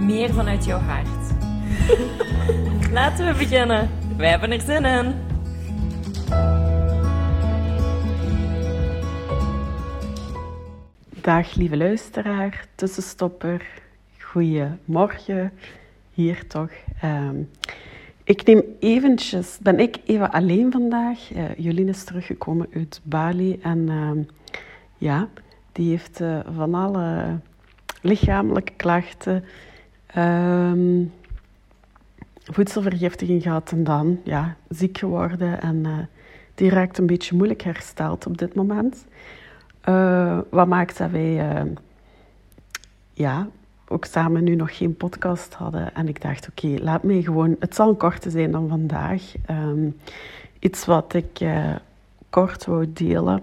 meer vanuit jouw hart. Laten we beginnen. Wij hebben er zin in. Dag lieve luisteraar, tussenstopper, goeiemorgen, hier toch. Ehm, ik neem eventjes, ben ik even alleen vandaag. Uh, Jolien is teruggekomen uit Bali en ehm, ja, die heeft eh, van alle lichamelijke klachten, ehm, voedselvergiftiging gehad en dan ja, ziek geworden en uh, die raakt een beetje moeilijk hersteld op dit moment. Uh, wat maakt dat wij uh, ja, ook samen nu nog geen podcast hadden. En ik dacht, oké, laat mij gewoon... Het zal een korte zijn dan vandaag. Um, iets wat ik uh, kort wou delen.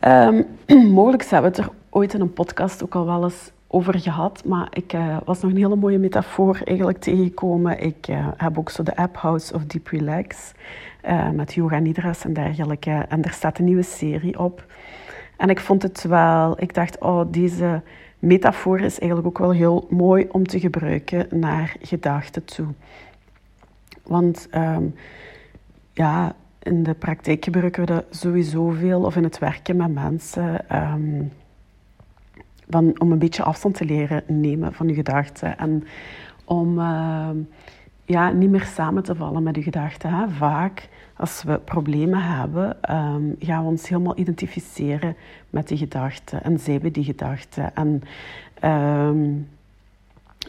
Um, mogelijk hebben we het er ooit in een podcast ook al wel eens over gehad. Maar ik was nog een hele mooie metafoor eigenlijk tegengekomen. Ik heb ook zo de app House of Deep Relax. met yoga nidras en dergelijke. En er staat een nieuwe serie op... En ik vond het wel, ik dacht, oh, deze metafoor is eigenlijk ook wel heel mooi om te gebruiken naar gedachten toe. Want um, ja, in de praktijk gebruiken we dat sowieso veel, of in het werken met mensen, um, van, om een beetje afstand te leren nemen van je gedachten. En om uh, ja, niet meer samen te vallen met je gedachten. Hè. Vaak als we problemen hebben, um, gaan we ons helemaal identificeren met die gedachten. En zijn we die gedachten. En um,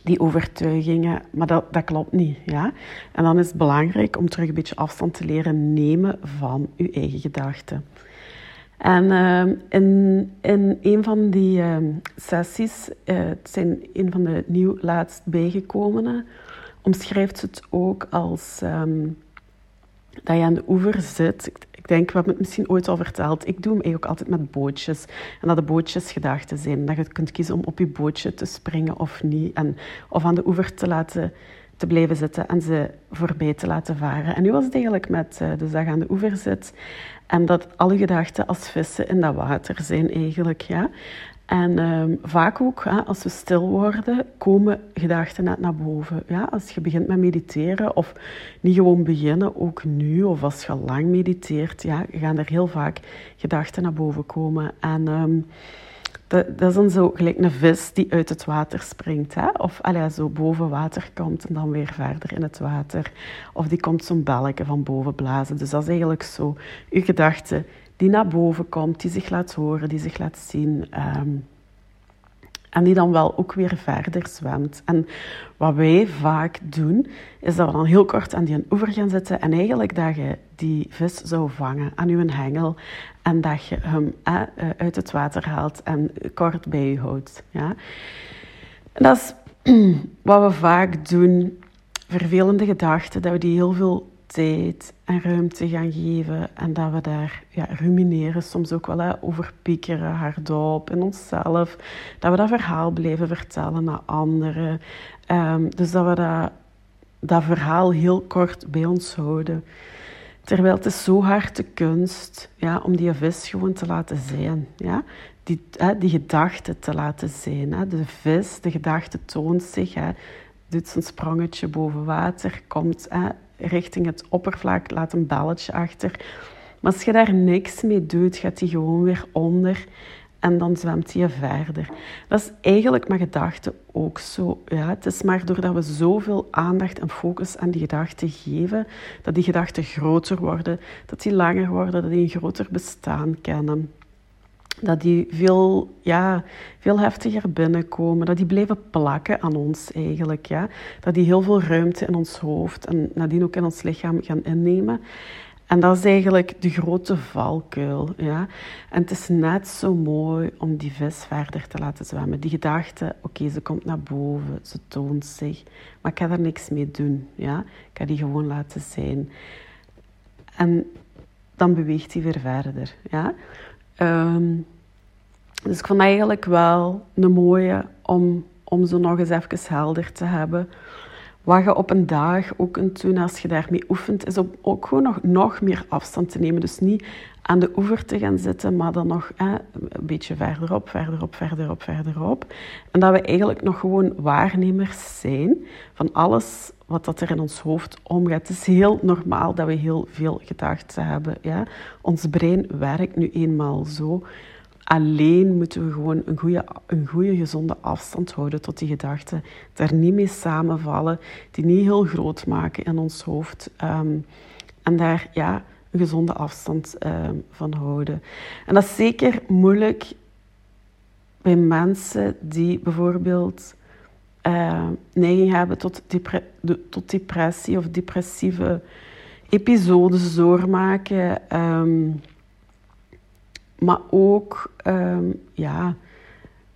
die overtuigingen. Maar dat, dat klopt niet. Ja? En dan is het belangrijk om terug een beetje afstand te leren nemen van uw eigen gedachten. En um, in, in een van die sessies, uh, het zijn een van de nieuw laatst bijgekomenen, omschrijft ze het ook als dat je aan de oever zit. Ik denk, we hebben het misschien ooit al verteld. Ik doe hem eigenlijk altijd met bootjes. En dat de bootjes gedachten zijn. Dat je kunt kiezen om op je bootje te springen of niet. En, of aan de oever te laten te blijven zitten en ze voorbij te laten varen. En nu was het eigenlijk met, uh, dus dat aan de oever zit en dat alle gedachten als vissen in dat water zijn eigenlijk, ja. En um, vaak ook, hè, als we stil worden, komen gedachten net naar boven. Ja, als je begint met mediteren, of niet gewoon beginnen, ook nu, of als je lang mediteert, ja, gaan er heel vaak gedachten naar boven komen. En um, dat, dat, is zo gelijk een vis die uit het water springt. Hè? Of allee, zo boven water komt en dan weer verder in het water. Of die komt zo'n belletje van boven blazen. Dus dat is eigenlijk zo, je gedachte die naar boven komt, die zich laat horen, die zich laat zien. Um, en die dan wel ook weer verder zwemt. En wat wij vaak doen, is dat we dan heel kort aan die oever gaan zitten en eigenlijk dat je die vis zou vangen aan je hengel en dat je hem eh, uit het water haalt en kort bij je houdt. Ja? Dat is wat we vaak doen, vervelende gedachten, dat we die heel veel en ruimte gaan geven en dat we daar ja, rumineren, soms ook wel hè, over piekeren, hardop in onszelf. Dat we dat verhaal blijven vertellen naar anderen. Um, dus dat we dat, dat verhaal heel kort bij ons houden. Terwijl het is zo hard de kunst ja, om die vis gewoon te laten zijn. Ja? Die, hè, die gedachte te laten zijn. Hè? De vis, de gedachte toont zich. Hè? Doet zijn sprongetje boven water, komt hè, richting het oppervlak, laat een balletje achter. Maar als je daar niks mee doet, gaat die gewoon weer onder en dan zwemt hij verder. Dat is eigenlijk met gedachten ook zo. Ja, het is maar doordat we zoveel aandacht en focus aan die gedachten geven, dat die gedachten groter worden, dat die langer worden, dat die een groter bestaan kennen dat die veel, ja, veel heftiger binnenkomen, dat die blijven plakken aan ons eigenlijk. Ja? Dat die heel veel ruimte in ons hoofd en nadien ook in ons lichaam gaan innemen. En dat is eigenlijk de grote valkuil. Ja? En het is net zo mooi om die vis verder te laten zwemmen. Die gedachte, oké, ze komt naar boven, ze toont zich, maar ik ga er niks mee doen. Ja? Ik ga die gewoon laten zijn. En dan beweegt hij weer verder. Ja? Ehm, dus ik vond eigenlijk wel een mooie om, om zo nog eens even helder te hebben wat je op een dag ook kunt doen als je daarmee oefent, is om ook gewoon nog, nog meer afstand te nemen. Dus niet aan de oever te gaan zitten, maar dan nog een beetje verderop, verderop, verderop, verderop. En dat we eigenlijk nog gewoon waarnemers zijn van alles wat dat er in ons hoofd omgaat. Het is heel normaal dat we heel veel gedachten hebben. Ja? Ons brein werkt nu eenmaal zo. Alleen moeten we gewoon een goede, een goede gezonde afstand houden tot die gedachten. Daar niet mee samenvallen, die niet heel groot maken in ons hoofd. Ehm, en daar ja, een gezonde afstand ehm, van houden. En dat is zeker moeilijk bij mensen die bijvoorbeeld uh, neiging hebben tot, tot depressie of depressieve episodes doormaken. Maar ook um, ja,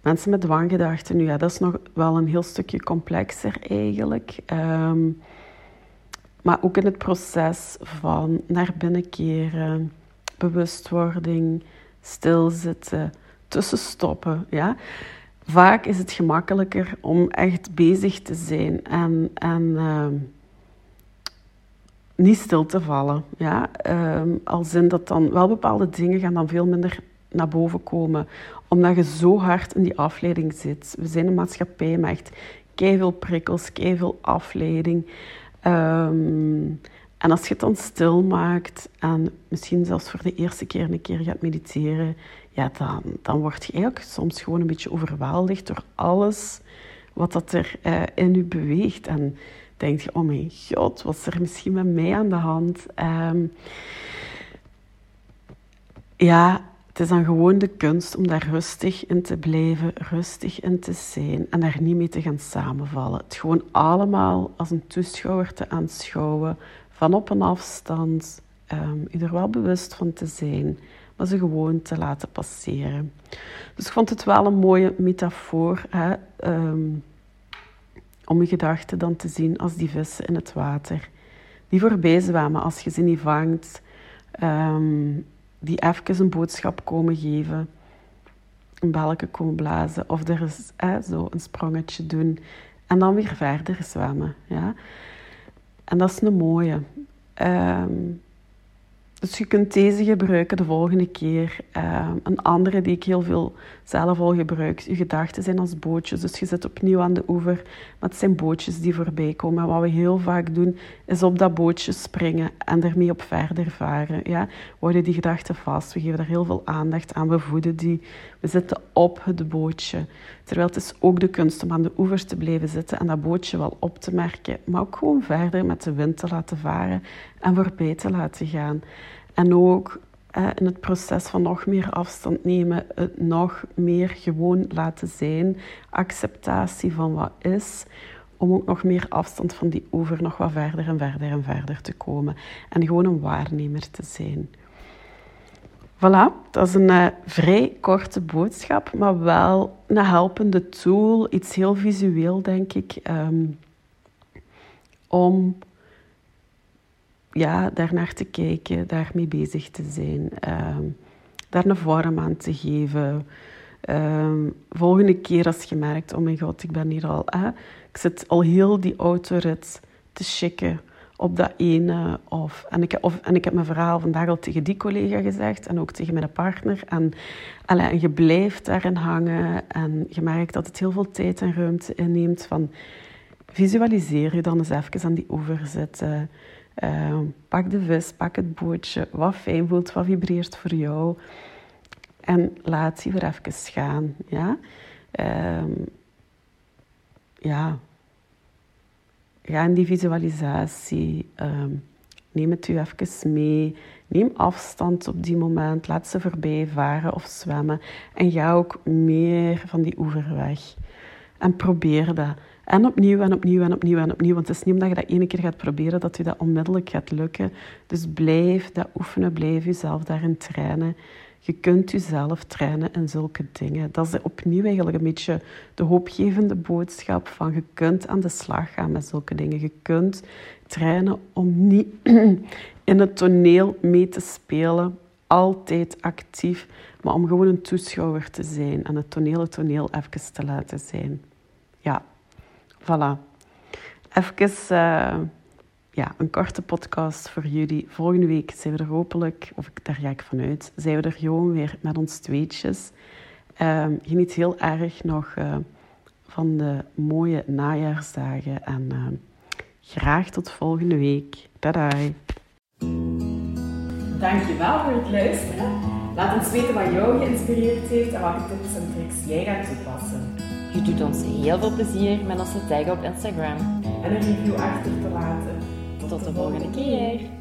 mensen met dwanggedachten. Nu ja, dat is nog wel een heel stukje complexer eigenlijk. Um, maar ook in het proces van naar binnen keren, bewustwording, stilzitten, tussenstoppen. Ja? Vaak is het gemakkelijker om echt bezig te zijn en, en um, niet stil te vallen. Ja? Als in dat dan wel bepaalde dingen gaan dan veel minder naar boven komen. Omdat je zo hard in die afleiding zit. We zijn een maatschappij met echt veel prikkels, veel afleiding. Um, en als je het dan stil maakt en misschien zelfs voor de eerste keer een keer gaat mediteren, dan, dan word je eigenlijk soms gewoon een beetje overweldigd door alles wat dat er uh, in je beweegt. En denk je, oh mijn god, wat is er misschien met mij aan de hand? Um, ja, het is dan gewoon de kunst om daar rustig in te blijven, rustig in te zijn en daar niet mee te gaan samenvallen. Het gewoon allemaal als een toeschouwer te aanschouwen, van op een afstand, je er wel bewust van te zijn, ze gewoon te laten passeren. Dus ik vond het wel een mooie metafoor. Hè? Um, om je gedachten dan te zien als die vissen in het water. Die voorbij zwemmen als je ze niet vangt. Um, die even een boodschap komen geven. Een belletje komen blazen. Of er is zo een sprongetje doen. En dan weer verder zwemmen. Ja? En dat is een mooie. Um, dus je kunt deze gebruiken de volgende keer. Ehm, een andere die ik heel veel zelf al gebruik. Je gedachten zijn als bootjes. Dus je zit opnieuw aan de oever. Maar het zijn bootjes die voorbij komen. En wat we heel vaak doen, is op dat bootje springen en ermee op verder varen. Ja? We houden die gedachten vast. We geven daar heel veel aandacht aan. We voeden die. We zitten op het bootje. Terwijl het is ook de kunst om aan de oevers te blijven zitten en dat bootje wel op te merken. Maar ook gewoon verder met de wind te laten varen en voorbij te laten gaan. En ook eh, in het proces van nog meer afstand nemen, het nog meer gewoon laten zijn, acceptatie van wat is, om ook nog meer afstand van die over nog wat verder en verder en verder te komen. En gewoon een waarnemer te zijn. Voilà, dat is een uh, vrij korte boodschap, maar wel een helpende tool, iets heel visueel denk ik, um, om ja, daarnaar te kijken, daarmee bezig te zijn, um, daar een vorm aan te geven. Um, volgende keer als je merkt, oh mijn god, ik ben hier al, hè, ik zit al heel die autorit te schikken op dat ene. Of, en, ik, of, en ik heb mijn verhaal vandaag al tegen die collega gezegd en ook tegen mijn partner. En, je blijft daarin hangen en je merkt dat het heel veel tijd en ruimte inneemt van visualiseer je dan eens even aan die oever zitten. Uh, pak de vis, pak het bootje, wat fijn voelt, wat vibreert voor jou. En laat die weer even gaan. Ja, uh, ja. ga in die visualisatie. Uh, neem het u even mee. Neem afstand op die moment. Laat ze voorbij varen of zwemmen. En ga ook meer van die oever weg. En probeer dat. En opnieuw en opnieuw en opnieuw en opnieuw. Want het is niet omdat je dat ene keer gaat proberen dat je dat onmiddellijk gaat lukken. Dus blijf dat oefenen, blijf jezelf daarin trainen. Je kunt jezelf trainen in zulke dingen. Dat is opnieuw eigenlijk een beetje de hoopgevende boodschap van je kunt aan de slag gaan met zulke dingen. Je kunt trainen om niet in het toneel mee te spelen, altijd actief, maar om gewoon een toeschouwer te zijn en het toneel het toneel even te laten zijn. Ja, voilà. Even uh, ja, een korte podcast voor jullie. Volgende week zijn we er hopelijk, of daar ga ik vanuit, zijn we er gewoon weer met ons tweetjes. Uh, geniet heel erg nog uh, van de mooie najaarsdagen en uh, graag tot volgende week. Bye. Dankjewel voor het luisteren. Laat ons weten wat jou geïnspireerd heeft en welke tips en tricks jij gaat toepassen. Je doet ons heel veel plezier met onze tag op Instagram. En een review achter te laten. Tot de volgende keer.